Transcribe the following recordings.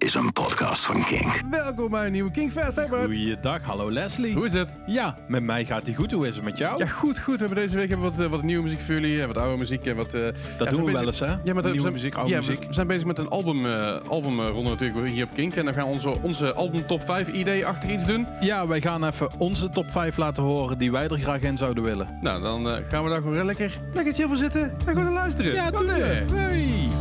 is een podcast van Kink. Welkom bij een nieuwe Kingfest, hè Bart? Goeiedag, hallo Leslie. Hoe is het? Ja, met mij gaat hij goed. Hoe is het met jou? Ja, goed, goed. We hebben deze week hebben we wat, eh, wat nieuwe muziek voor jullie en wat oude muziek. En wat, eh, ja, dat doen we wel eens, hè? Ja, maar Nieuwe zijn- muziek, oude ja, muziek. We zijn bezig met een album, eh albumronde natuurlijk hier op Kink. En dan gaan we onze, onze album top 5 idee achter iets doen. Ja, wij gaan even onze top 5 laten horen die wij er graag in zouden willen. Nou, dan eh, gaan we daar gewoon lekker, lekker chill voor zitten en gewoon luisteren. Ja, Wat, doen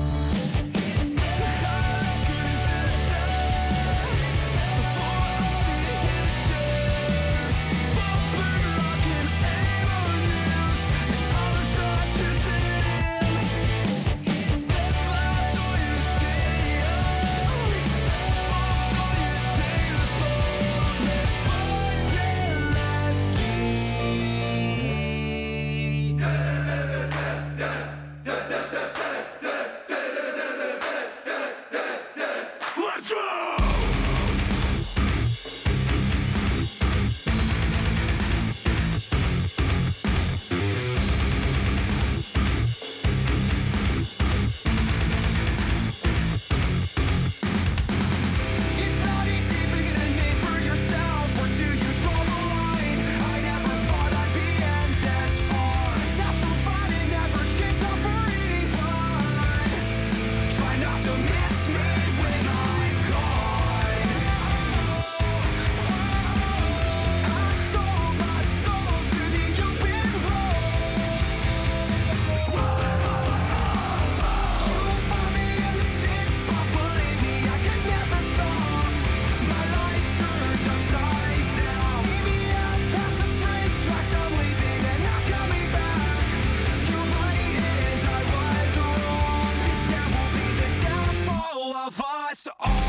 of us all.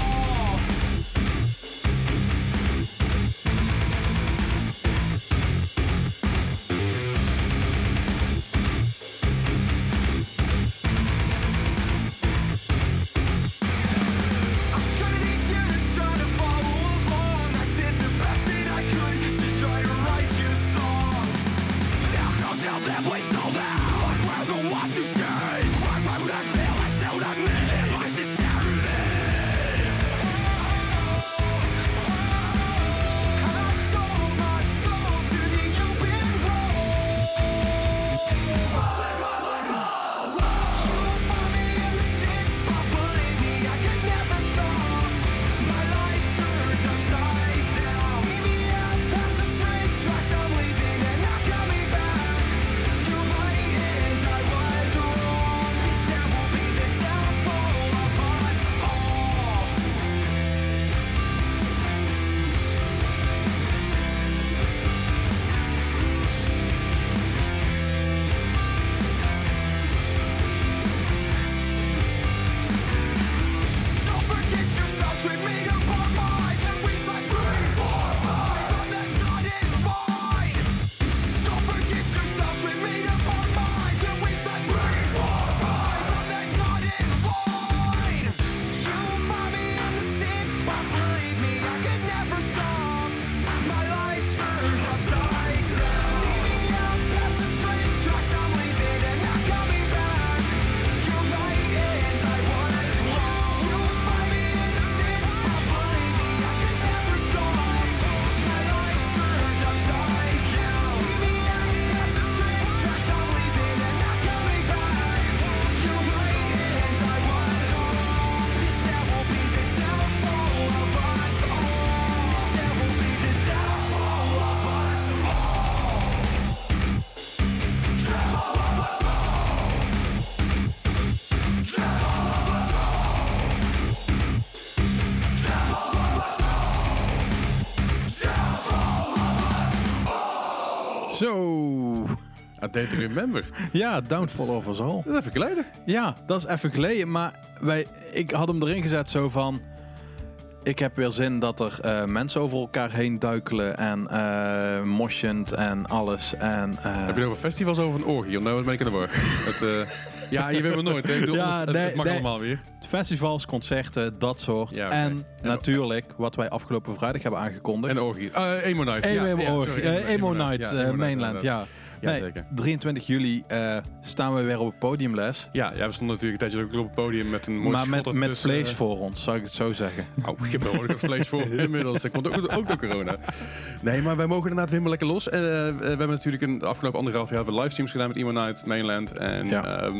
Day to Remember. Ja, Downfall of Us All. Dat is even geleden. Ja, dat is even geleden. Maar wij, ik had hem erin gezet zo van... Ik heb weer zin dat er eh, mensen over elkaar heen duikelen en eh moshend en alles. En, eh, Heb je het over festivals over een orgie? Nou ben ik in de war. Het, ja, je weet maar nooit. Hè? Ik bedoel, Ja, het- nee, het mag nee. allemaal weer. festivals, concerten, dat soort. Ja. En En- natuurlijk, wat wij afgelopen vrijdag hebben aangekondigd. En orgie. Uh, Emo Night. Emo, ja, ja, orgie, sorry, Emo Night, ja, Emo Mainland, inderdaad. Ja. Nee, Jazeker. 23 juli eh, staan we weer op het podium, Les. Ja, ja, we stonden natuurlijk een tijdje ook op het podium met een mooi Maar met, vlees voor ons, zou ik het zo zeggen. Oh, ik heb er ook wat vlees voor inmiddels. Dat komt ook, ook door corona. Nee, maar wij mogen inderdaad weer helemaal lekker los. Eh, we hebben natuurlijk een de afgelopen anderhalf jaar livestreams gedaan met Emo Night Mainland. En Ja. ja,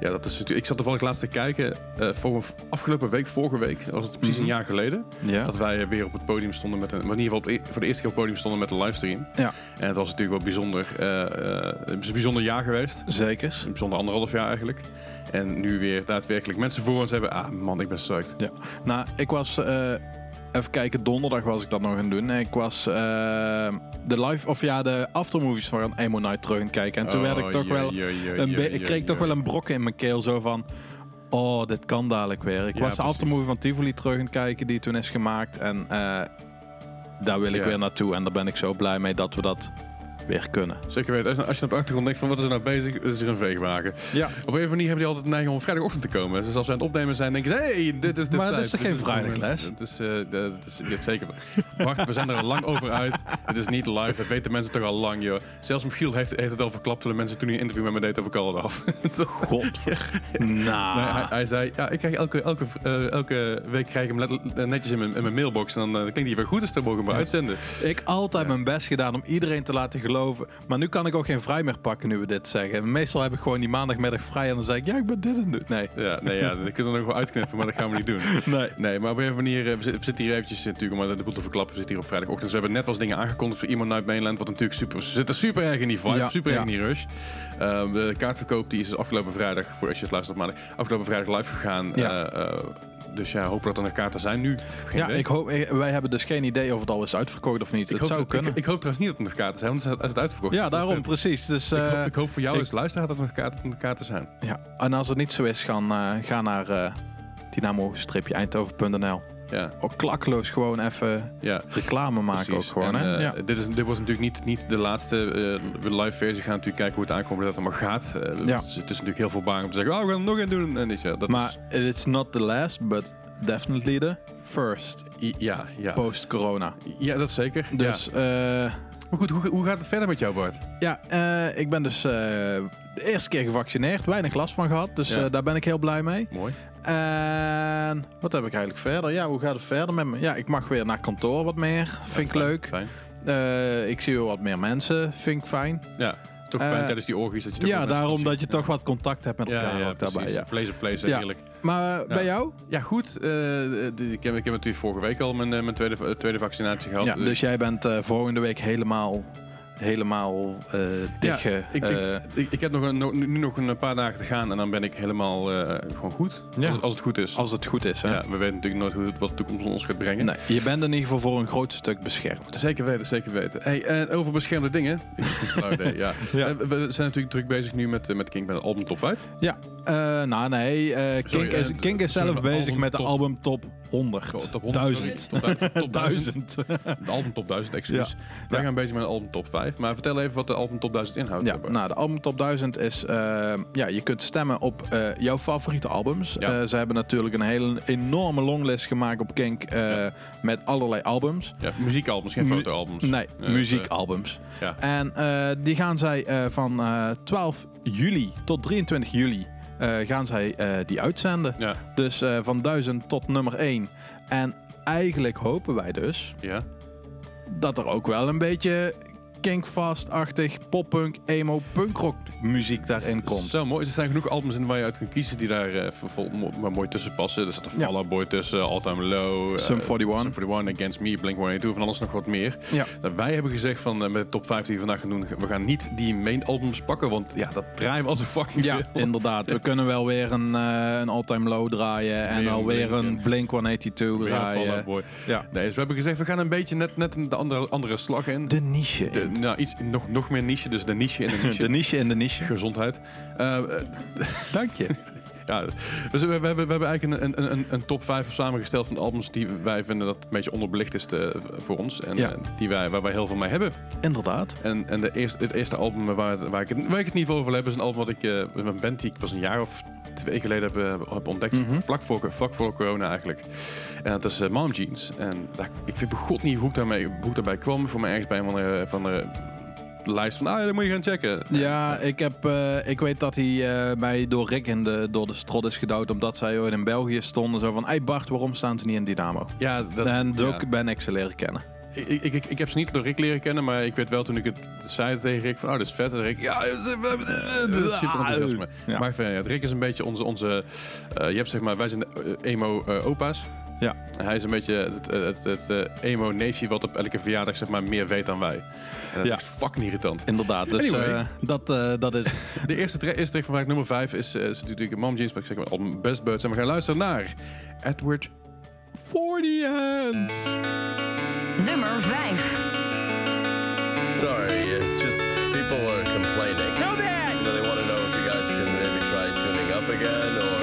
ja dat is natuurlijk. Ik zat toevallig laatst te kijken. eh voor, afgelopen week, vorige week, was het precies Mhm. een jaar geleden. Ja. Dat wij weer op het podium stonden met een. maar In ieder geval de- voor de eerste keer op het podium stonden met een livestream. Ja. En het was natuurlijk wel bijzonder. Eh, het is een bijzonder jaar geweest. Zeker. Een bijzonder anderhalf jaar eigenlijk. En nu weer daadwerkelijk mensen voor ons hebben. Ah man, ik ben psyched. Ja. Nou, ik was... eh, even kijken, donderdag was ik dat nog aan het doen. Ik was eh, de live... Of ja, de aftermovies van Emo Night terug aan het kijken. En toen werd ik toch wel... Een ik kreeg toch wel een brok in mijn keel. Zo van... Oh, dit kan dadelijk weer. Ik Ja, was de aftermovie van Tivoli terug aan het kijken. Die toen is gemaakt. En daar wil ik weer naartoe. En daar ben ik zo blij mee dat we dat weer kunnen. Zeker weten. Als- Als je op de achtergrond denkt van wat is er nou bezig, is er een veegwagen. Ja. Op een of andere manier hebben die altijd de neiging om vrijdagochtend te komen. Dus als we aan het opnemen zijn, denken ze, hey, dit is de Maar dat tijd. is toch geen vrijdagles? Het is, eh, het is dit zeker. Wacht, we zijn er al lang over uit. Het is niet live, dat weten mensen toch al lang, joh. Zelfs Michiel heeft, heeft het al verklapt toen de mensen toen hij een interview met me deed over Call It Off. God. Nou. Nee, hij, hij zei, ja, ik krijg elke, elke, eh, elke week krijg ik hem netjes in mijn, in mijn mailbox. En dan eh, klinkt hij weer goed, dus dan mogen we hem uitzenden. Ik altijd mijn best gedaan om iedereen te laten geloven. Maar nu kan ik ook geen vrij meer pakken nu we dit zeggen. Meestal heb ik gewoon die maandagmiddag vrij en dan zeg ik, ja, ik ben dit en dit. Nee. Ja, nee, ja, dat kunnen we nog wel uitknippen, maar dat gaan we niet doen. Nee. Nee, maar op een of andere manier, eh, we zitten hier eventjes natuurlijk om de boel te verklappen. We zitten hier op vrijdagochtend. Dus we hebben net eens dingen aangekondigd voor iemand uit Mainland. Wat natuurlijk super, we zitten super erg in die vibe, Ja, super erg ja. in die rush. Eh, de kaartverkoop die is dus afgelopen vrijdag, voor als je het luistert op maandag, afgelopen vrijdag live gegaan. Ja. Eh, eh, dus ja, hopen dat er nog kaarten zijn nu. Geen Ja, ik hoop, eh, wij hebben dus geen idee of het al is uitverkocht of niet. Ik het hoop, zou dat- kunnen. Ik, ik hoop trouwens niet dat er nog kaarten zijn, want als het- uitverkocht ja, is, dan daarom vet. precies. Dus, Ik, hoop, ik hoop voor jou ik- als luisteraar dat er nog kaarten, kaarten zijn. ja. En als het niet zo is, gaan, ga naar eh dynamo-eindhoven.nl. Ja, Ook klakkeloos gewoon even ja. reclame maken Precies. ook gewoon. En, hè? eh, ja. dit, is, dit wordt natuurlijk niet, niet de laatste eh, live versie. We gaan natuurlijk kijken hoe het aankomt dat het allemaal gaat. Ja. het, is, het natuurlijk heel veel bang om te zeggen, oh, we gaan er nog een doen. En is, ja, dat Maar is, it's not the last, but definitely the first i- ja, ja. post-corona. ja, dat zeker. Dus ja. Maar goed, hoe, hoe gaat het verder met jou, Bart? Ja, ik ben dus de eerste keer gevaccineerd. Weinig last van gehad. Dus Ja. daar ben ik heel blij mee. Mooi. En wat heb ik eigenlijk verder? Ja, hoe gaat het verder met me? Ja, ik mag weer naar kantoor wat meer. Vind ik Fijn, leuk. Fijn. Eh, ik zie weer wat meer mensen. Vind ik fijn. Ja, toch Eh, fijn tijdens die orgies dat je toch Ja, daarom dat je toch wat contact hebt met elkaar ja, daarbij. Ja. Vlees op vlees, Ja. heerlijk. Maar eh, bij jou? Ja, goed. eh, ik, heb, ik heb natuurlijk vorige week al mijn, eh, mijn tweede, eh, tweede vaccinatie gehad. Ja, dus jij bent eh, volgende week helemaal, helemaal eh. Ja, ik, eh, ik, ik, ik heb nog een, no- nu nog een paar dagen te gaan en dan ben ik helemaal eh, gewoon goed. Ja. Als, als het goed is. als het goed is. Hè? ja, we weten natuurlijk nooit hoe het, wat de toekomst ons gaat brengen. Nee, je bent in ieder geval voor een groot stuk beschermd. Zeker weten, zeker weten. Hey, en over beschermde dingen. Idee, ja. Ja. We zijn natuurlijk druk bezig nu met, met King bij de album top 5. Ja, eh, nou nee, eh, Kink, Sorry, is, Kink is zelf bezig met de top- album top 100. Top 100, sorry. 1000. Top 1000. Top 1000. 1000. De album top 1000, excuus. Wij Ja. gaan bezig met een album top 5. Maar vertel even wat de album top 1000 inhoudt. Ja, nou, de album top 1000 is... eh, ja, je kunt stemmen op eh, jouw favoriete albums. Ja. Eh, ze hebben natuurlijk een hele enorme longlist gemaakt op Kink met allerlei albums. ja, muziekalbums, geen Mu- fotoalbums. Nee, muziekalbums. ja. En die gaan zij van eh, 12 juli tot 23 juli gaan zij eh, die uitzenden. Ja, Dus eh, van 1000 tot nummer 1. En eigenlijk hopen wij dus ja. dat er ook wel een beetje kinkfast-achtig poppunk, emo, punkrock muziek daarin komt. Zo mooi. Er zijn genoeg albums in waar je uit kunt kiezen die daar eh, vol, mo- maar mooi tussen passen. Er zit een Ja. Fall Out Boy tussen, All Time Low, eh, Sum 41. Sum 41, Against Me, Blink-182, van alles nog wat meer. Ja. Nou, wij hebben gezegd van eh, met de top 5 die we vandaag gaan doen, we gaan niet die main albums pakken, want ja, dat draaien we als een fucking Ja, veel. inderdaad. We kunnen wel weer een, eh een all-time low draaien en alweer Blink, een Blink 182 Weer een Fall Out draaien. Boy. Ja. Nee, dus we hebben gezegd, we gaan een beetje net, net een de andere, andere slag in. De niche. De- nou, iets, nog, nog meer niche, dus de niche in de niche. de niche in de niche. Gezondheid. Eh, eh, Dank je. Ja, dus we, we hebben, we hebben eigenlijk een, een, een, een top 5 samengesteld van albums die wij vinden dat een beetje onderbelicht is te- voor ons. En Ja. eh, die wij, waar wij heel veel mee hebben. Inderdaad. En, en de eerste, het eerste album waar, waar, ik het, waar ik het niet over wil hebben is een album wat ik eh, met een band die ik pas een jaar of twee geleden heb, eh, heb ontdekt. Mhm. Vlak, voor, vlak voor corona eigenlijk. En dat is eh, Mom Jeans. En ik weet begot niet hoe ik, daarmee, hoe ik daarbij kwam. Voor mij ergens bij een van de lijst van, ah ja, dat moet je gaan checken. Ja, ik, heb, eh, ik weet dat hij eh, mij door Rick in de, door de strot is gedouwd. Omdat zij ooit in België stonden. Zo van, hey Bart, waarom staan ze niet in Dynamo? Ja, dat, en zo ja. ben ik ze leren kennen. Ik, ik, ik, ik heb ze niet door Rick leren kennen, maar ik weet wel toen ik het zei tegen Rick van, oh, dat is vet. En Rick, ja, dat is, super enthousiast. Ja. Maar ja, Rick is een beetje onze, onze eh, je hebt zeg maar, wij zijn de Ja. Hij is een beetje het, het, het, eh, emo neefje wat op elke verjaardag zeg maar meer weet dan wij. En dat is Ja. echt fucking irritant. Inderdaad, dus Anyway. eh, dat, eh, dat is... De eerste, tra- eerste track van vandaag nummer 5 is, eh, is natuurlijk Mom Jeans, wat ik zeg maar album Best Buds. En we gaan luisteren naar Edward 40 Hands. Nummer 5. Sorry, it's just people are complaining. Too bad! You know, they want to know if you guys can maybe try tuning up again or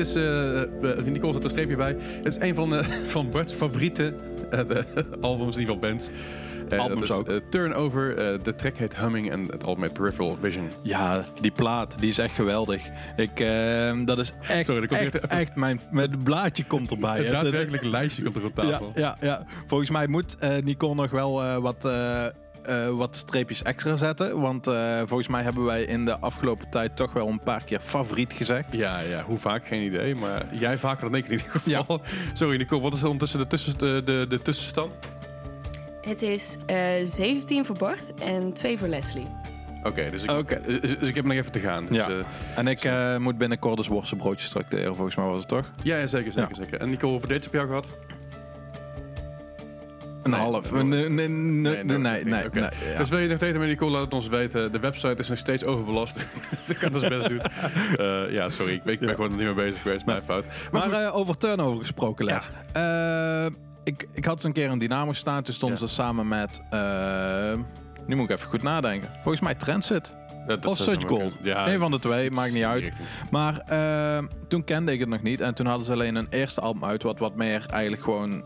is, eh, eh, Nicole zet een streepje bij. Het is een van, eh, van Bart's favoriete albums, in ieder geval bands. Eh, Albums dat is, ook. eh, Turnover, de track heet Humming en het album heet Peripheral Vision. Ja, die plaat, die is echt geweldig. Ik, eh, dat is echt, Sorry, komt echt, echt even- echt mijn... Met het blaadje komt erbij. Het. Dat- daadwerkelijk lijstje komt er op ja, tafel. ja, ja. Volgens mij moet Nicole nog wel wat, eh, wat streepjes extra zetten. Want eh, volgens mij hebben wij in de afgelopen tijd toch wel een paar keer favoriet gezegd. Ja, ja, hoe vaak, geen idee. Maar jij vaker dan ik in ieder geval. Sorry Nicole, wat is er ondertussen de, tussen, de, de, de tussenstand? Het is eh 17 voor Bart en 2 voor Leslie. Oké, dus, ik- Oké. dus, dus ik heb nog even te gaan. Dus, Ja. eh, En ik eh, moet binnenkort dus worstenbroodjes tracteren. Volgens mij was het toch? ja, ja, zeker, zeker, Ja. zeker. En Nicole, hoeveel dates heb je al gehad? Een Nee, half. nee, Nee, nee, nee, nee, ja. Dus wil je nog met Nicole, laat het ons weten. De website is nog steeds overbelast. dat kan ons best doen. Eh, ja, sorry, ik, ben- ik ben gewoon niet mee bezig geweest. Mijn fout. Maar, Maar eh, over turnover gesproken, Les. Eh, ik, ik had een keer een dynamo staan. Toen stonden Ja. ze samen met... nu moet ik even goed nadenken. Volgens mij Transit. dat, of Such Gold. Eén van de het- twee, het- maakt niet uit. richting. Maar toen kende ik het nog niet. En toen hadden ze alleen een eerste album uit. Wat wat meer eigenlijk gewoon...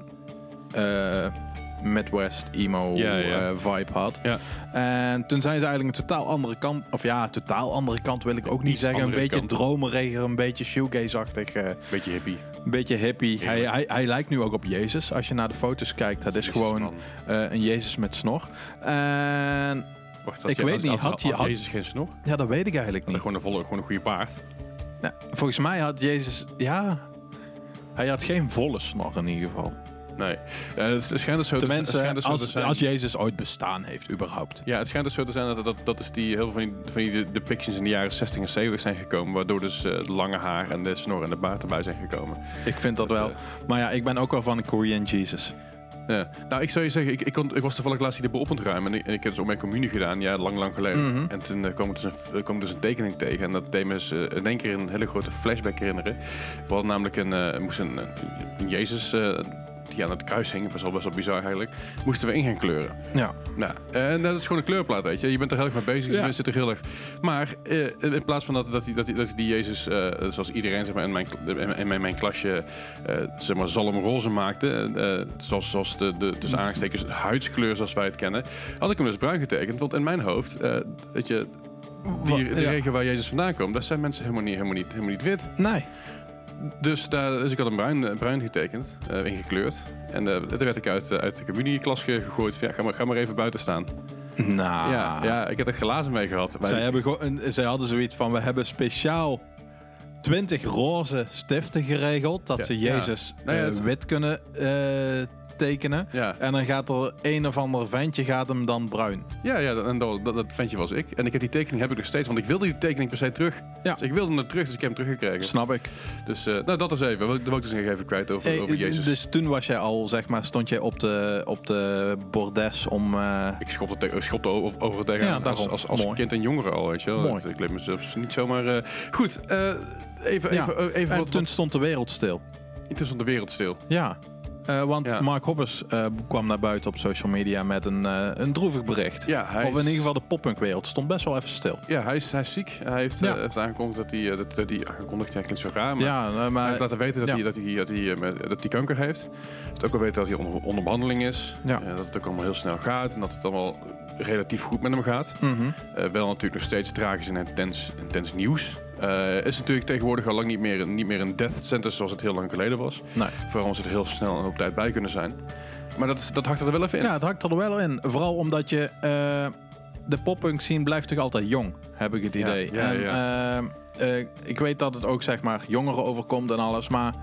Midwest emo Ja, ja. eh, vibe had. Ja. En toen zijn ze eigenlijk een totaal andere kant... Of ja, totaal andere kant wil ik ook niet Iets zeggen. Een beetje kant. dromeriger, een beetje shoegaze-achtig. eh, Beetje hippie. een beetje hippie. Hij, hij, hij lijkt nu ook op Jezus. Als je naar de foto's kijkt, dat is Jezus, gewoon eh, een Jezus met snor. En Wacht, Ik je- weet niet, had je- had- Jezus geen snor? ja, dat weet ik eigenlijk Had niet. gewoon een, volle, gewoon een goede paard. Nou, volgens mij had Jezus, ja, hij had geen volle snor in ieder geval. Nee. Eh, het, schijnt dus zo te, schijnt dus zo als, zijn. als Jezus ooit bestaan heeft, überhaupt. Ja, het schijnt dus zo te zijn dat, dat, dat is die, heel veel van die, van die depictions in de jaren 60 en 70 zijn gekomen. Waardoor dus eh, het lange haar en de snor en de baard erbij zijn gekomen. Ik vind dat Dat, wel. eh, Maar ja, ik ben ook wel van Korean Jesus. Ja. Nou, ik zou je zeggen, ik, ik, kon, ik was toevallig laatst hier de op ruimen. En ik, en ik heb dus ook mijn communie gedaan, ja, lang, lang geleden. Mhm. En toen kwam ik dus, een, kwam ik dus een tekening tegen. En dat deed me dus, in één keer een hele grote flashback herinneren. We hadden namelijk een, eh, moesten een, een Jezus die aan het kruis hing. Best wel, best wel bizar eigenlijk. Moesten we in gaan kleuren. Ja. Nou, en dat is gewoon een kleurplaat, weet je. Je bent er heel erg mee bezig, dus Ja. je zit er heel erg... Maar eh, in plaats van dat, dat, die, dat, die, dat die Jezus, eh, zoals iedereen zeg maar, in, mijn, in, mijn, mijn klasje, eh zeg maar, zalmroze maakte, zoals, zoals de, de tussen aanstekens huidskleur zoals wij het kennen, had ik hem dus bruin getekend. Want in mijn hoofd, weet je, die, de Ja. regio waar Jezus vandaan komt, daar zijn mensen helemaal niet, helemaal niet, helemaal niet wit. Nee. Dus, daar, dus ik had hem bruin, eh, bruin getekend, eh, ingekleurd. En eh, toen werd ik uit, uit de communieklas ge- gegooid. van, Ja, ga, maar, ga maar even buiten staan. Nou. Ja, ja, ik heb er glazen mee gehad. Zij, hebben gewoon, een- zij hadden zoiets van, we hebben speciaal 20 roze stiften geregeld. Dat Ja, ze ja. Jezus Nou ja, wit kunnen tekenen. Ja, En dan gaat er een of ander ventje gaat hem dan bruin. ja, ja en dat, dat, dat ventje was ik. En ik heb die tekening heb ik nog steeds, want ik wilde die tekening per se terug. Ja. Dus ik wilde hem terug, dus ik heb hem teruggekregen. Snap ik. Dus eh, nou, dat is even. Dat wil ik dus nog even kwijt over, Hey, over Jezus. Dus toen was jij al, zeg maar, stond jij op de, op de bordes om... eh, ik schopte, te, schopte over, over tegen Ja, als, als, als Mooi. kind en jongere al, weet je wel. Mooi. Ik leef mezelf niet zomaar... eh, goed, eh, even, Ja. even, eh, even en wat, toen wat stond de wereld stil. tussen de wereld stil. Ja. Eh, want Ja. Mark Hoppers eh, kwam naar buiten op social media met een, eh, een droevig bericht. Ja, hij of in ieder geval de poppunkwereld stond best wel even stil. Ja, hij is, hij is ziek. Hij heeft, Ja. heeft aangekondigd dat hij... dat, dat hij aangekondigd, klinkt zo raar, maar... ja, Hij heeft laten weten dat, hij, dat, hij, dat, hij, met- dat hij kanker heeft. Hij heeft ook al weten dat hij onder, onder behandeling is. Ja. Dat het ook allemaal heel snel gaat. En dat het allemaal relatief goed met hem gaat. Mhm. Wel natuurlijk nog steeds tragisch en intens, intens nieuws. Eh, is natuurlijk tegenwoordig al lang niet meer, niet meer een death sentence zoals het heel lang geleden was. Nee. Vooral omdat ze er heel snel en op tijd bij kunnen zijn. Maar dat, dat hakt er wel even in. Ja, het hakt er wel in. Vooral omdat je... eh, de poppunk scene blijft toch altijd jong, heb ik het Ja, idee. ja, en, eh, eh, ik weet dat het ook, zeg maar, jongeren overkomt en alles, maar...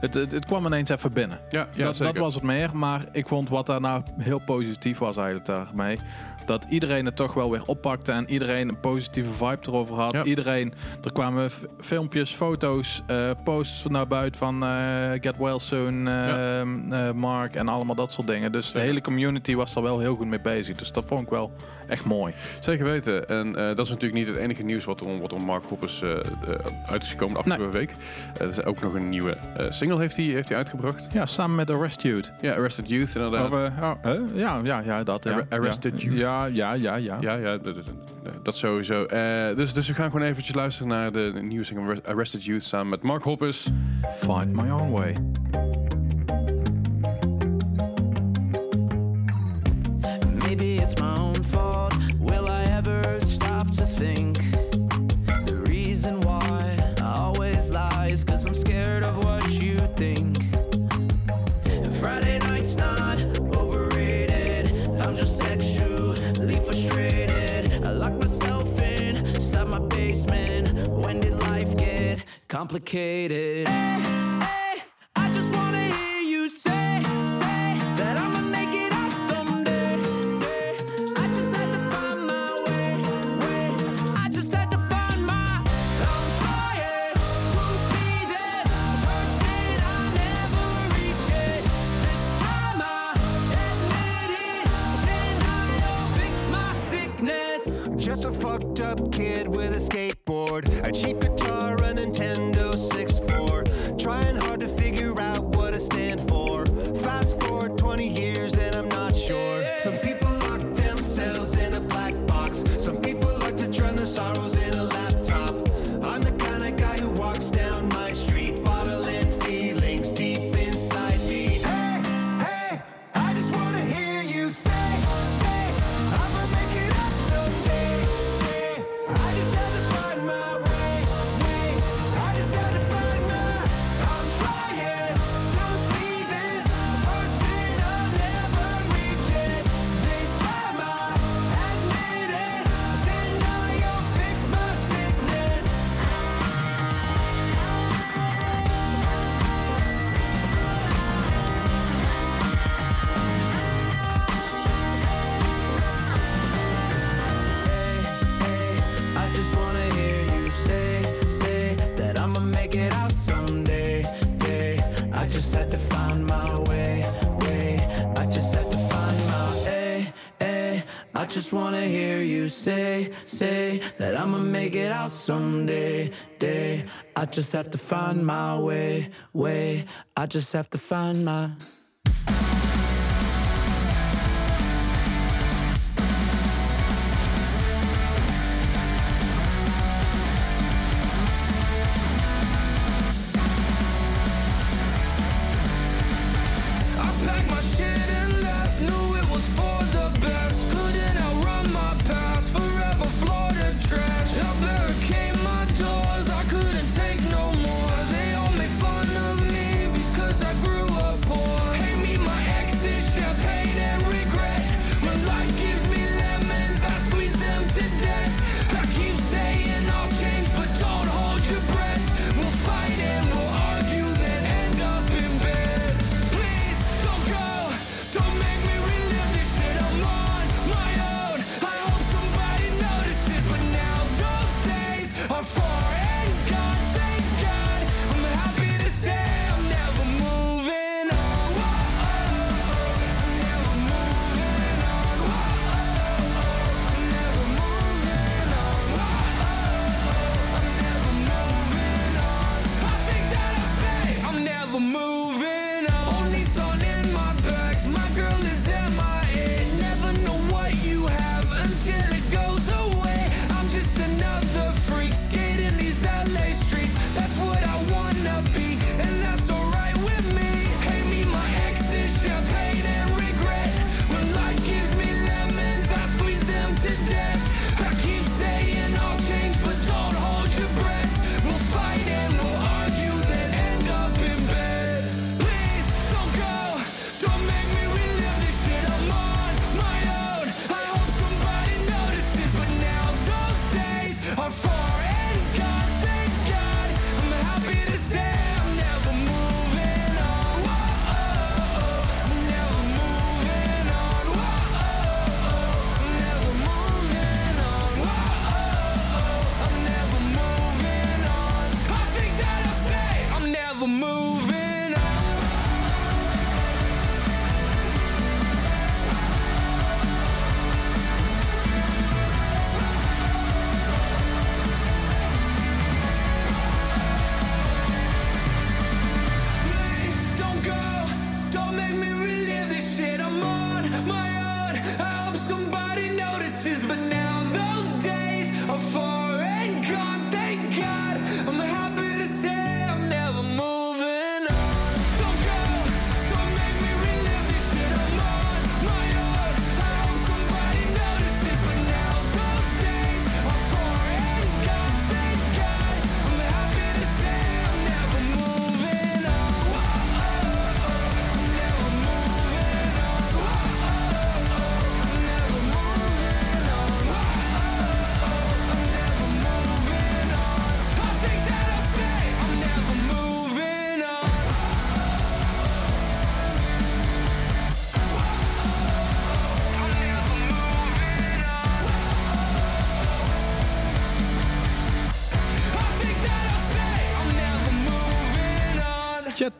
Het, het, het kwam ineens even binnen. ja, ja dat, zeker. dat was het meer, maar ik vond wat daar nou heel positief was eigenlijk daarmee. Dat iedereen het toch wel weer oppakte en iedereen een positieve vibe erover had. Ja. Iedereen, er kwamen filmpjes, foto's, eh, posts naar buiten van eh, Get Well Soon, eh, Ja. Mark en allemaal dat soort dingen. Dus de hele community was er wel heel goed mee bezig. Dus dat vond ik wel echt mooi. Zeker weten. En dat is natuurlijk niet het enige nieuws wat er om, wat om Mark Hoppers uit is gekomen de afgelopen week. Er is ook nog een nieuwe single heeft hij, heeft hij uitgebracht. Ja, samen met Arrest Youth. Ja, Arrested Youth inderdaad. Of, oh, ja, ja, ja, dat. Ja. Arrested. Youth. Ja, ja, ja, ja, ja. Ja, dat, sowieso. Eh, dus, dus we gaan gewoon eventjes luisteren naar de nieuwe single Arrested Youth samen met Mark Hoppus. Find My Own Way. Maybe it's my own complicated. just wanna hear you say, say that I'ma make it out someday, day. I just have to find my way, way. I just have to find my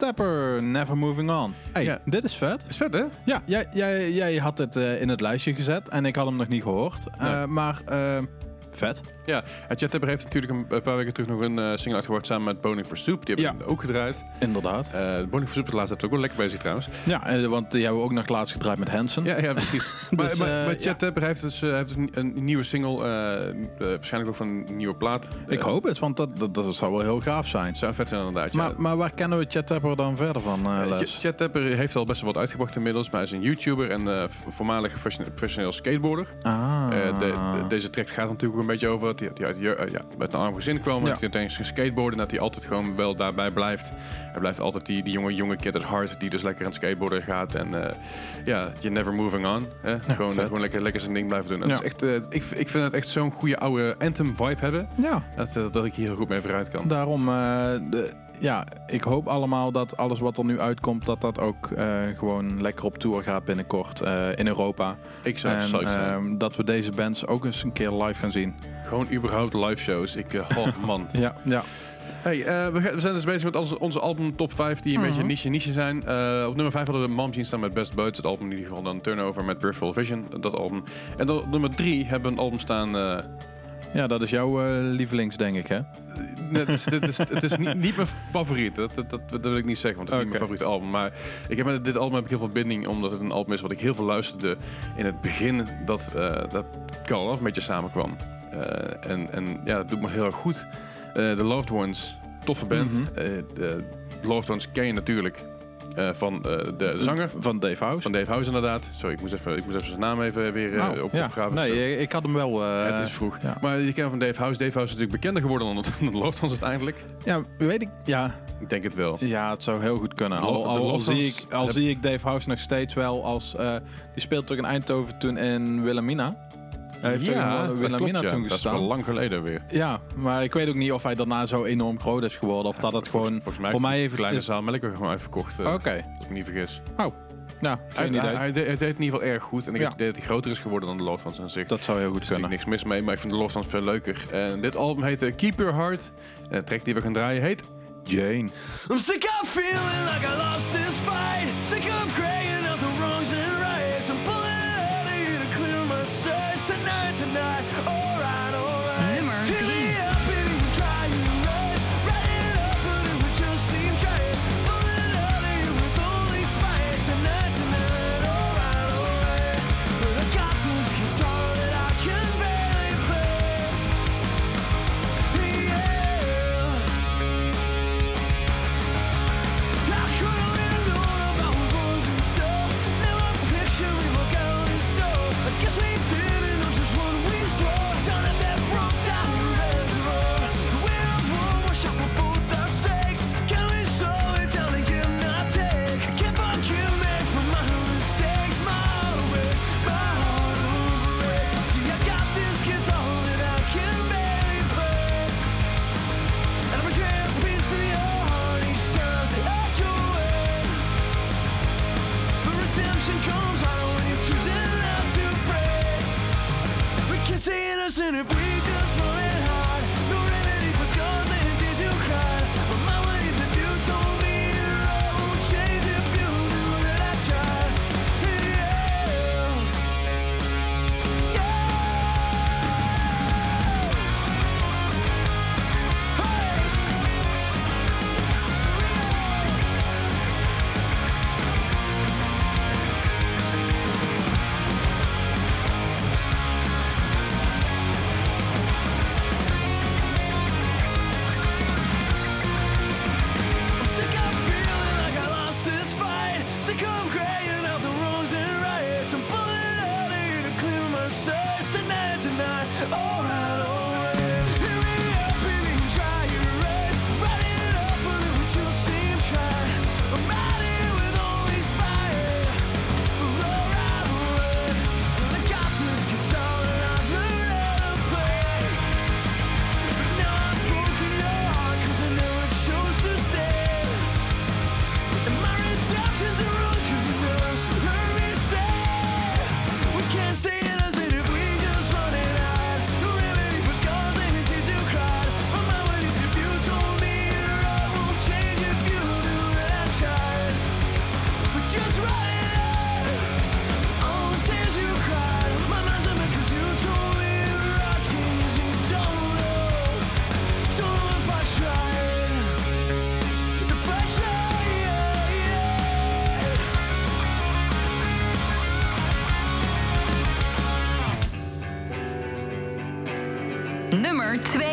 Jet Tapper, Never Moving On. Hey, Ja. dit is vet. Is vet, hè? Ja, jij, jij, jij had het eh, in het lijstje gezet en ik had hem nog niet gehoord. Eh, Nee. Maar eh, vet. Ja, en heeft natuurlijk een, paar weken terug nog een eh, single uitgebracht samen met Boning for Soup. Die hebben Ja. we ook gedraaid. Inderdaad. Eh Boning for Soup is de laatste tijd ook wel lekker bezig trouwens. Ja, eh, want die hebben we ook nog laatst gedraaid met Hansen. Ja, ja precies. maar Dus, maar, maar ja. Heeft dus, heeft dus een, nieuwe single, waarschijnlijk ook van een nieuwe plaat. Ik hoop het, want dat, dat, dat zou wel heel gaaf zijn. Zou vet zijn inderdaad. Maar, ja. maar waar kennen we Chet Tapper dan verder van? Ch- heeft al best wel wat uitgebracht inmiddels, maar hij is een YouTuber en voormalig professioneel, skateboarder. Ah. De- de- deze track gaat natuurlijk ook een beetje over dat hij uit, eh, ja, met een arm gezin kwam. Ja. Dat hij uiteindelijk ging skateboarden en dat hij altijd gewoon wel daarbij blijft. Hij blijft altijd die, die jonge, jonge kid at heart die dus lekker aan het skateboarden gaat. En eh, ja, je never moving on. Hè? gewoon, lekker, lekker zijn ding blijven doen. Dat Ja. is echt, eh, ik, ik vind het echt zo'n goede oude anthem vibe hebben. Ja, Dat, dat ik hier heel goed mee vooruit kan. daarom... de, ja, ik hoop allemaal dat alles wat er nu uitkomt... dat dat ook eh, gewoon lekker op tour gaat binnenkort eh, in Europa. Ik zou het en zijn. ehm, dat we deze bands ook eens een keer live gaan zien. Gewoon überhaupt live shows. Ik, oh man. Ja, ja. Hey, eh, we, zijn dus bezig met onze, onze album top 5 die een Mhm. beetje niche niche zijn. Eh, op nummer 5 hadden we Mom Jeans staan met Best Buds. Het album in ieder geval dan Turnover met Peripheral Vision. Dat album. En dan op nummer 3 hebben we een album staan... ja, dat is jouw eh, lievelings, denk ik, hè? nee, het is, dit is, het is niet, niet mijn favoriet. Dat, dat, dat, wil ik niet zeggen, want het is niet mijn favoriete album. Maar ik heb met dit album heb ik heel veel binding, omdat het een album is wat ik heel veel luisterde in het begin dat, eh dat Call Love een beetje samenkwam. Eh, en, en ja, dat doet me heel erg goed. The Loved Ones, toffe band. De Loved Ones ken je natuurlijk eh, van eh, de zanger. Van Dave House. Van Dave House inderdaad. Sorry, ik moest even, ik moest even zijn naam even weer Nou, op, ja. opgraven. Nee, eh, ik had hem wel... het is vroeg. ja. Maar je kent van Dave House. Dave House is natuurlijk bekender geworden dan de Loved Ones uiteindelijk. Ja, weet ik... Ja, Ik denk het wel. ja, het zou heel goed kunnen. De Al, de zie, ik, al zie ik Dave House nog steeds wel als... die speelt toch in Eindhoven toen in Wilhelmina? Hij heeft dat Wilhelmina klopt, ja. toen Dat is gestaan? wel lang geleden weer. Ja, maar ik weet ook niet of hij daarna zo enorm groot is geworden. Of dat het gewoon... Volgens mij voor mij heeft kleine is- zaal melk er gewoon uitverkocht. eh, Oké. Als ik me niet vergis. Nou, Hij, idee. hij, hij deed, het in ieder geval erg goed. En ik Ja. heb het idee dat hij groter is geworden dan de Lost Ones aan zich. dat zou heel goed Er is natuurlijk kunnen. niks mis mee, maar ik vind de Lost Ones veel leuker. En dit album heet eh, Keep Your Heart. En de track die we gaan draaien heet... Jane. I'm sick of feeling like I lost this fight. Sick of crying Nummer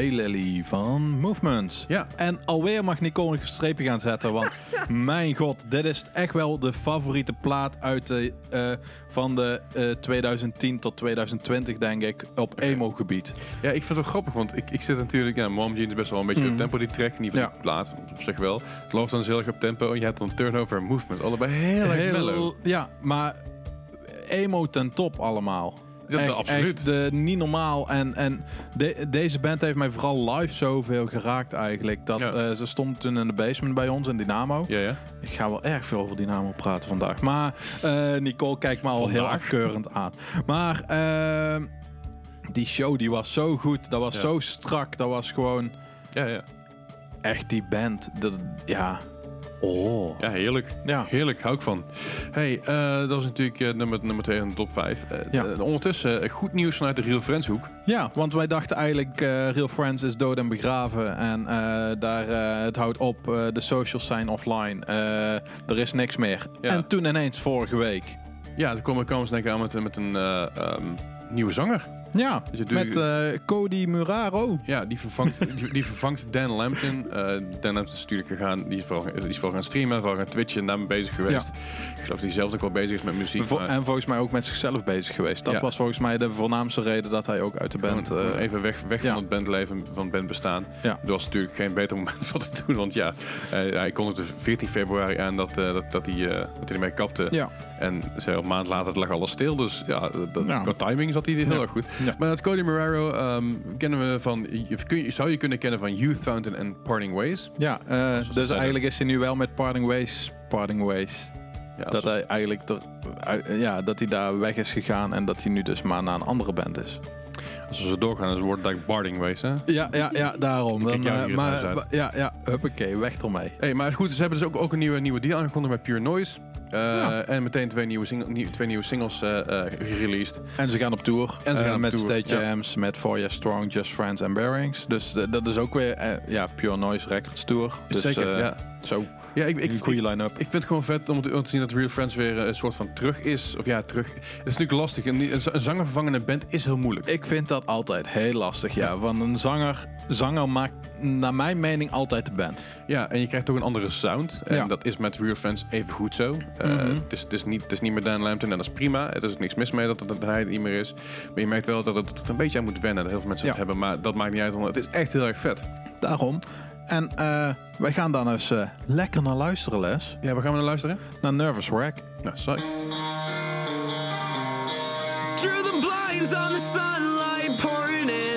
Daylily van Movements. Ja. En alweer mag Nicole een streepje gaan zetten, want mijn god, dit is echt wel de favoriete plaat uit de, eh, van de eh, 2010 tot 2020, denk ik, op emo-gebied. Ja, ik vind het wel grappig, want ik, ik zit natuurlijk... Ja, Mom Jeans is best wel een beetje Mhm. op tempo, die track. Ieder geval Ja. die plaat, op zich wel. Het loopt dan heel erg op tempo. En je hebt dan turnover en movement. Allebei heel erg mellow. Ja, maar emo ten top allemaal. Ja, Echt- absoluut. echt, niet normaal. En, en de- deze band heeft mij vooral live zoveel geraakt eigenlijk. Dat, Ja. eh, ze stond toen in de basement bij ons in Dynamo. Ja, ja. Ik ga wel erg veel over Dynamo praten vandaag. Maar eh, Nicole kijkt me al heel afkeurend aan. Maar eh, die show die was zo goed. Dat was Ja. zo strak. Dat was gewoon Ja, ja. echt die band. Dat, ja. Oh. Ja, heerlijk. Ja. Heerlijk, hou ik van. Hey, eh, dat was natuurlijk eh, nummer, nummer 2 in de top 5. Ja. ondertussen, eh, goed nieuws vanuit de Real Friends hoek. Ja, want wij dachten eigenlijk eh, Real Friends is dood en begraven. En eh, daar, eh, het houdt op. eh, de socials zijn offline. eh, er is niks meer. Ja. En toen ineens vorige week. Ja, toen komen, denk ik aan met, met een eh, ehm, nieuwe zanger. Ja, Dus met eh, Cody Muraro. Ja, die vervangt, die, die vervangt Dan Lampton. Eh, Dan Lampton is natuurlijk gegaan, die is vooral, die is vooral gaan streamen, vooral gaan twitchen en daarmee bezig geweest. Ik geloof dat hij zelf ook wel bezig is met muziek. Vo- maar en volgens mij ook met zichzelf bezig geweest. Dat Ja. was volgens mij de voornaamste reden dat hij ook uit de band... gewoon eh, even weg, weg ja. van het bandleven, van het bandbestaan. Ja. Er was natuurlijk geen beter moment voor te doen, want ja, hij kondigde 14 februari aan dat, dat, dat, hij, dat hij ermee kapte. ja. En zei een maand later het lag alles stil. Dus ja, dat, qua timing zat hij heel erg goed. Ja. Maar dat Cody Moraro ehm, kennen we van... Kun je, zou je kunnen kennen van Youth Fountain en Parting Ways. Ja, eh, we dus eigenlijk is hij nu wel met Parting Ways. Parting Ways. Ja, dat hij eigenlijk er, uit- ja, dat hij daar weg is gegaan en dat hij nu dus maar naar een andere band is. Als we zo doorgaan, dan wordt het like Parting Ways, hè? Ja, ja, ja, daarom. Eh, maar ja, ja, huppakee, weg ermee. Hey, maar goed, ze hebben dus ook, ook een nieuwe, nieuwe deal aangekondigd met Pure Noise. Eh, Ja. En meteen twee nieuwe, twee nieuwe singles eh, eh, gereleased. En ze gaan op tour. En ze gaan met tour, State ja. Jams, met Four Years Strong, Just Friends and Bearings. Dus dat is ook weer ja, Pure Noise Records Tour. Dus, Zeker, ja. Zo, Ja, ik, ik, een goede line-up. Ik vind het gewoon vet om te, om te zien dat Real Friends weer eh, een soort van terug is. Of ja, terug. Het is natuurlijk lastig. Een, een zanger vervangen in een band is heel moeilijk. Ik vind dat altijd heel lastig, ja. Want een zanger, zanger maakt naar mijn mening altijd de band. Ja, en je krijgt toch een andere sound. En Ja. dat is met Real Friends even goed zo. Eh, Mhm. het, is, het, is niet, het is niet meer Dan Lampton en dat is prima. Er is niks mis mee dat, het- dat hij het niet meer is. Maar je merkt wel dat het, het een beetje aan moet wennen. Dat heel veel mensen Ja. het hebben. Maar dat maakt niet uit, want het is echt heel erg vet. Daarom. En eh, wij gaan daar dus eh, lekker naar luisteren, Les. Ja, waar gaan we naar luisteren? Naar Nervous Wreck. Nou, psych. Drew the blinds on the sunlight pouring in.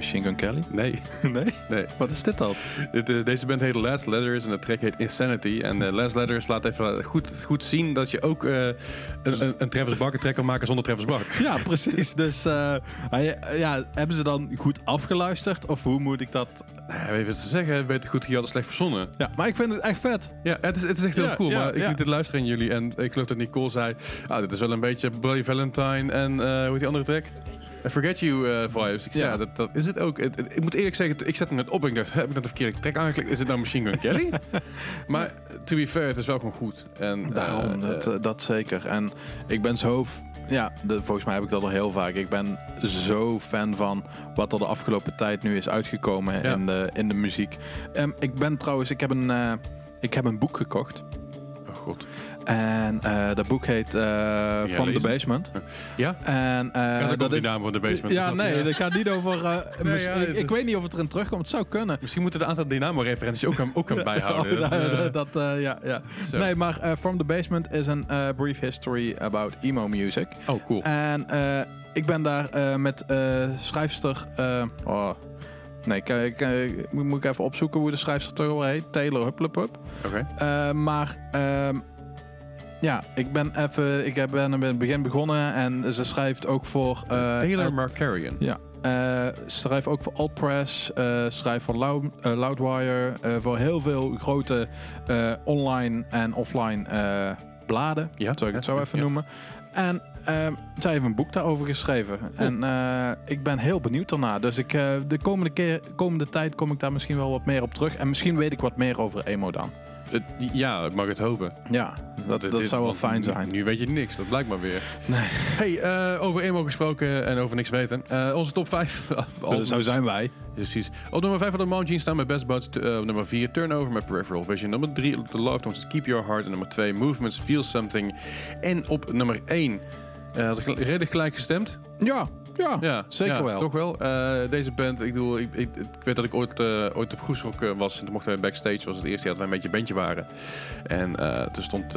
Machine Gun Kelly? Nee, Nee? nee. Wat is dit dan? Dit, eh, deze band heet Last Letters en de track heet Insanity. En eh, Last Letters laat even goed, goed zien dat je ook eh, een, een, Travis Barker track kan maken zonder Travis Barker. Ja, precies. Dus ja, hebben ze dan goed afgeluisterd? Of hoe moet ik dat... Wat te zeggen? Weet goed, je had het slecht verzonnen. Ja, maar ik vind het echt vet. Ja, het is, het is echt heel Ja, cool. ja, maar ik liet het luisteren aan jullie en ik geloof dat Nicole zei... Ah, dit is wel een beetje Bloody Valentine en hoe heet die andere track? Eh, Forget You vibes. Ik zei, ja, dat, dat is het ook. Het- het- ik moet eerlijk zeggen, ik zet hem net op en ik dacht, heb ik net de verkeerde track aangeklikt? Is het nou Machine Gun Kelly? maar to be fair, het is wel gewoon goed. En, Daarom, eh, dat, eh, eh, dat zeker. En ik ben zo... Ja, de, volgens mij heb ik dat al heel vaak. Ik ben zo fan van wat er de afgelopen tijd nu is uitgekomen Ja. in, de, in de muziek. Ehm, ik ben trouwens... Ik heb een, ik heb een boek gekocht. oh god. En eh, dat boek heet eh From the? Basement. Ja? En, eh, Gaat ook dat over is, die naam van de basement. ja, nee, dat gaat niet over... eh, ja, ik, ik weet niet of het erin terugkomt. Het zou kunnen. Misschien moeten we het aantal Dynamo-referenties ook gaan, ook gaan bijhouden. Oh, Dat, eh, dat, eh, ja, ja. Nee, maar eh, From the Basement is een eh, brief history about emo music. Oh, cool. En eh, ik ben daar eh, met eh, schrijfster... eh, oh, nee, kijk, eh, moet, moet ik even opzoeken hoe de schrijfster toch wel heet. Taylor Hupplepup. Oké. Eh, maar ehm, ja, ik ben even... Ik heb- ben in het begin begonnen en ze schrijft ook voor... eh, Taylor Markarian. ja. eh schrijf ook voor Altpress, eh schrijf voor Loud, Loudwire, voor heel veel grote online en offline bladen, Ja, zou ik het zo even ja. noemen. En ehm, zij heeft een boek daarover geschreven. En ik ben heel benieuwd daarna. Dus ik, de komende, keer, komende tijd kom ik daar misschien wel wat meer op terug. En misschien weet ik wat meer over emo dan. Het- ja, ik mag het hopen. Ja, dat, dat dit- zou wel fijn zijn. Nu weet je niks, dat blijkt maar weer. Nee. Hey, eh, over emo gesproken en over niks weten. Eh, onze top 5. Zo zijn wij. Precies. Op nummer 5 van de Mountain staan met Best Buds. eh, op nummer 4 Turnover met Peripheral Vision. Nummer 3 The Love Tones Keep Your Heart. En nummer 2 Movements Feel Something. En op nummer 1 uh, had ik gel- redelijk gelijk gestemd. Ja, ja, Ja, zeker ja, wel. Toch wel. Eh, deze band, ik, bedoel, ik, ik, ik weet dat ik ooit, eh, ooit op Groesrock eh, was. En toen mochten wij backstage, was het eerste jaar dat wij een beetje een bandje waren. En toen stond,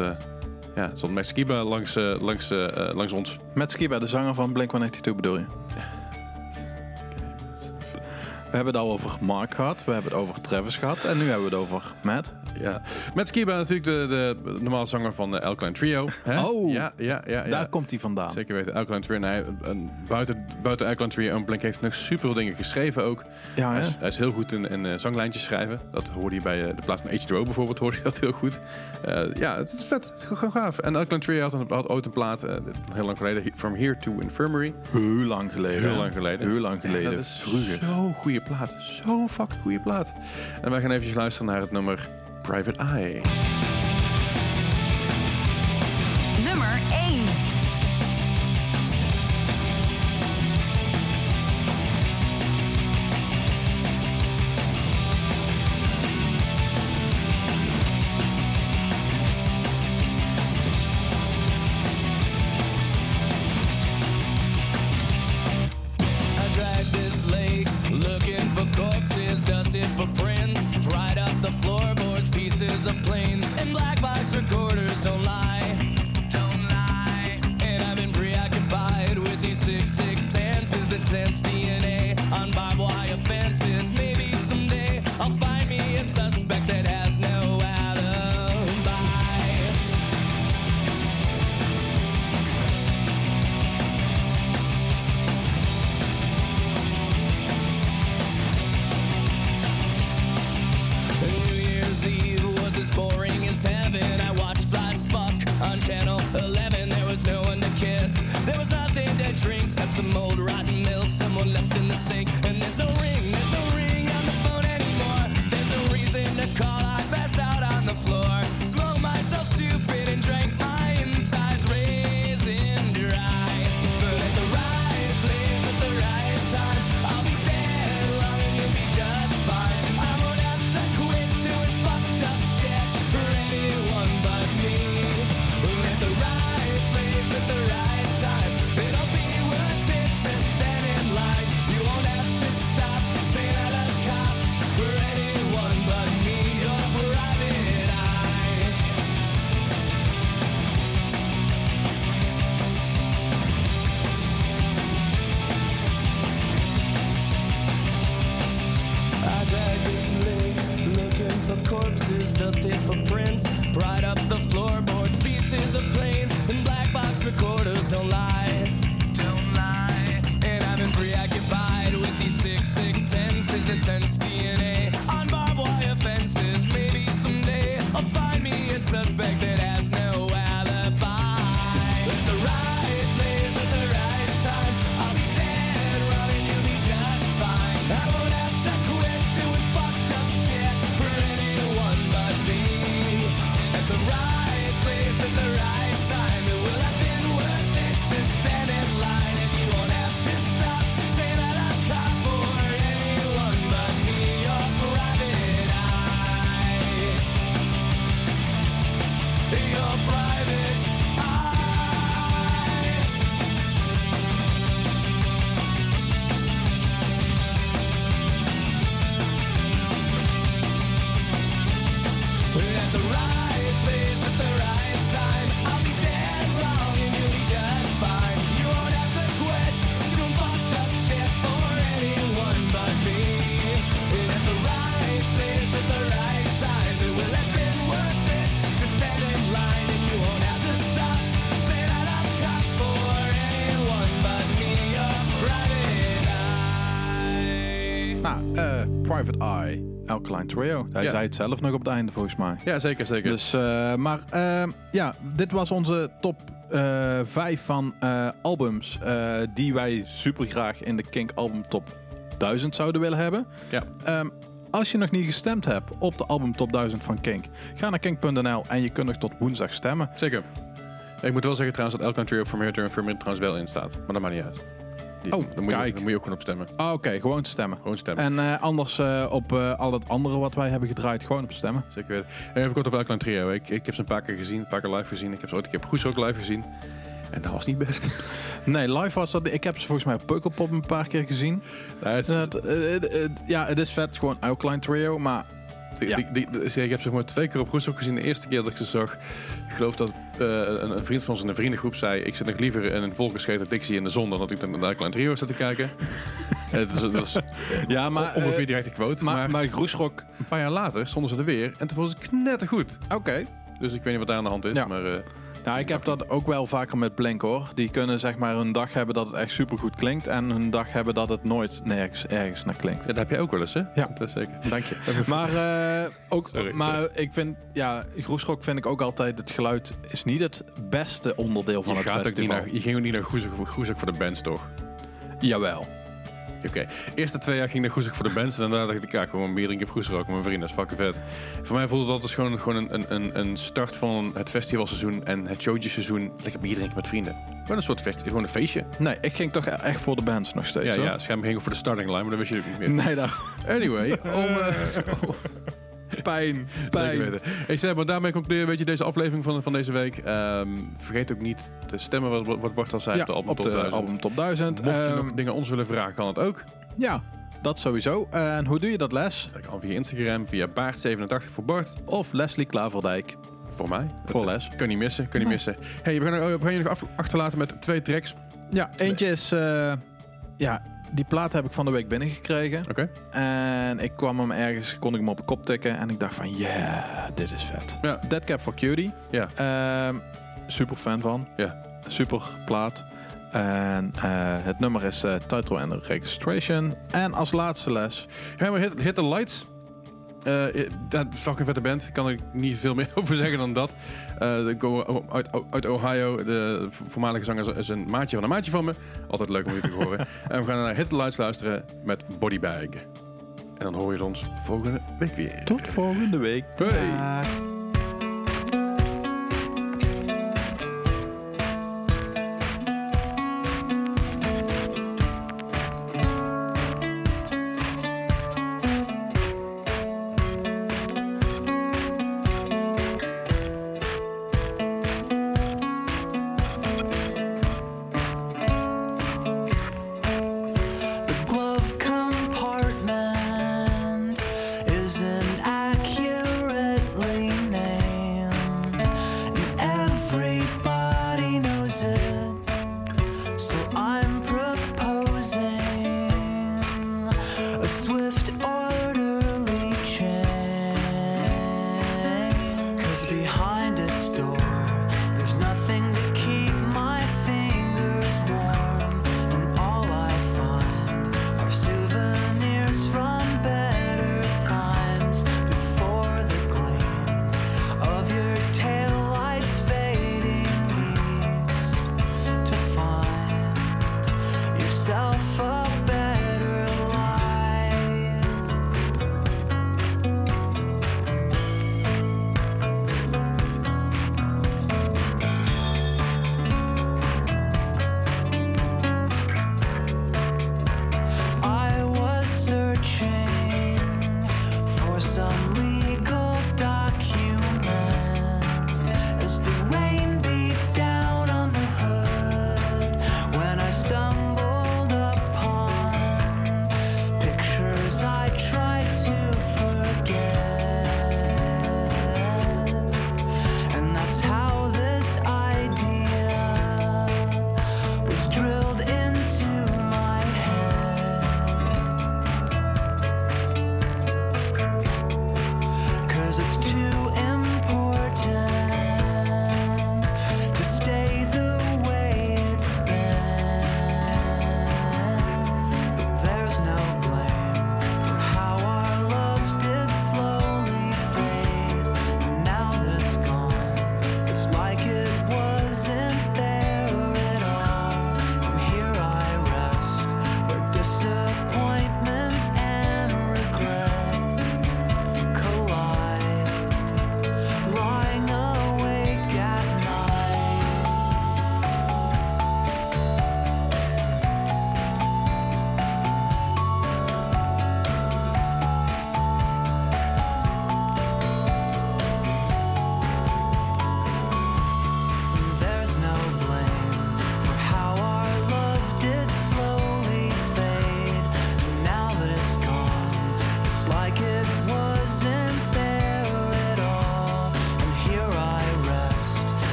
ja, stond Max Skiba langs, langs, langs ons. Met Skiba, de zanger van Blink-182 bedoel je? We hebben het al over Mark gehad, we hebben het over Travis gehad en nu hebben we het over Matt. Ja. Met Skiba natuurlijk de, de, normale zanger van de Alkaline Trio. Hè? Oh. ja, ja, ja, ja. Daar komt hij vandaan. Zeker weten, Alkaline Trio. En hij, een, buiten, buiten Alkaline Trio en Blink heeft nog super veel dingen geschreven ook. Ja, Hij is, hij is heel goed in, in eh, zanglijntjes schrijven. Dat hoorde je bij eh, de plaats van H2O bijvoorbeeld, hoorde je dat heel goed. Eh, ja, het is vet. Het is gewoon gaaf. En Alkaline Trio had, een, had ooit een plaat, heel lang geleden, From Here to Infirmary. Heel lang geleden. Heel lang geleden. Heel lang geleden. dat is Vroeger. zo'n goede plaat. Zo'n fucking goede plaat. En wij gaan even luisteren naar het nummer Private Eye. Nummer 1. Alkaline Trio. Hij Ja. zei het zelf nog op het einde volgens mij. Ja, zeker, zeker. Dus, eh, maar ehm, ja, dit was onze top eh 5 van eh, albums eh, die wij super graag in de Kink album top 1000 zouden willen hebben. ja. Ehm, als je nog niet gestemd hebt op de album top 1000 van Kink, ga naar kink.nl en je kunt nog tot woensdag stemmen. Zeker. Ik moet wel zeggen trouwens dat Elk Trio From Here to Infirmary trouwens wel in staat. Maar dat maakt niet uit. Die, Oh, dan moet, je, kijk. dan moet je ook gewoon op stemmen. Ah, Oké, gewoon stemmen. Gewoon stemmen. En eh, anders eh, op eh, al het andere wat wij hebben gedraaid, gewoon op stemmen. Zeker weten. En even kort over Elk Trio. Ik, ik heb ze een paar keer gezien, een paar keer live gezien. Ik heb ze ooit een keer op Goes ook live gezien. En dat was niet best. Nee, live was dat. Ik heb ze volgens mij op Pukkelpop een paar keer gezien. Het is- ja, het is vet, gewoon Alkaline Trio, maar Die, Ja. die, die- die- ik heb ze maar twee keer op Goes ook gezien. De eerste keer dat ik ze zag, ik geloof dat eh, een, een vriend van ons in de vriendengroep zei... ik zit nog liever in een volgescheten Dixie in de zon... dan dat ik naar een klein trio zat te kijken. En het is, dat is Ja, maar... ongeveer eh, direct de quote. maar, Maar, maar een paar jaar later stonden ze er weer en toen was het knettergoed. Oké. Dus ik weet niet wat daar aan de hand is, Ja. maar... eh, Nou, ik heb dat ook wel vaker met Blink hoor. Die kunnen zeg maar een dag hebben dat het echt supergoed klinkt. En een dag hebben dat het nooit nergens ergens naar klinkt. ja, dat heb jij ook wel eens, hè? Ja. Dat is zeker. Dank je. Maar, eh, ook, Sorry, maar sorry. ik vind, ja, Groesrock vind ik ook altijd, het geluid is niet het beste onderdeel van Je, het gaat ook niet festival. naar, je ging ook niet naar Goezek voor de bands, toch? Jawel. Oké. Eerste twee jaar ging naar Goezek voor de bands. En daarna dacht ik, ja, gewoon bier drinken op Goezek met mijn vrienden. Dat is fucking vet. Voor mij voelde dat als gewoon, gewoon een, een- een, start van het festivalseizoen en het showtjeseizoen. Lekker bier drinken met vrienden. Gewoon een soort fest, gewoon een feestje. Nee, ik ging toch echt voor de bands nog steeds. Ja, hoor. ja, schijnbaar ging ik voor de starting line, maar dat wist je ook niet meer. Nee, daar. Anyway, om... eh, Pijn. Zeker Pijn. weten. Hey Seb, maar daarmee concludeer weet je deze aflevering van, van deze week. Ehm, vergeet ook niet te stemmen wat, wat Bart al zei Ja, op de album op Top de 1000. album Top 1000. Mocht je Ehm, nog dingen ons willen vragen, kan het ook. Ja, dat sowieso. En hoe doe je dat, Les? Dat kan via Instagram, via Baart87 voor Bart. Of Leslie Klaverdijk Voor mij. voor Dat, Les. Kan niet missen, kan niet missen. Hey, we gaan, we gaan je nog af- achterlaten met twee tracks. Ja, eentje is... eh, ja, die plaat heb ik van de week binnengekregen. Oké. En ik kwam hem ergens, kon ik hem op de kop tikken. En ik dacht van, yeah, dit is vet. Ja. Deadcap for Cutie. Ja. Ehm, super fan van. Ja. Super plaat. En eh, het nummer is eh, Title and Registration. En als laatste les... Ja, maar Hit, Hit the Lights. Eh, dat fucking vette band. Kan ik niet veel meer over zeggen dan dat. Eh, uit, uit Ohio. De voormalige zanger is een maatje van een maatje van me. Altijd leuk om je te horen. en we gaan naar Hit the Lights luisteren met Bodybag. En dan hoor je ons volgende week weer. Tot volgende week. Dag.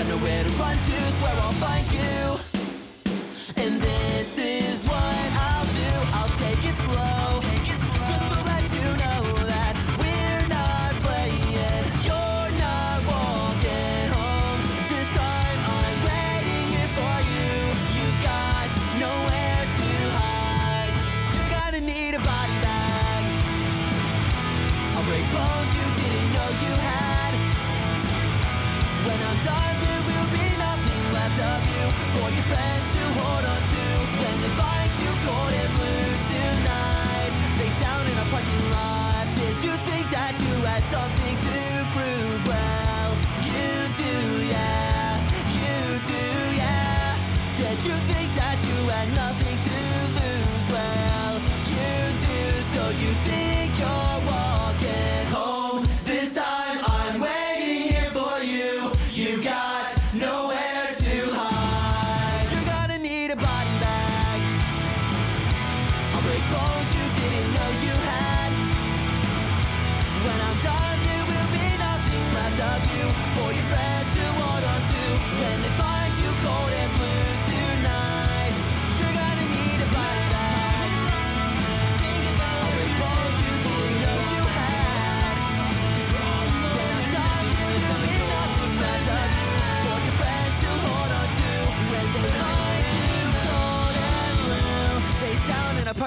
Got nowhere to run to, swear I'll find you. something to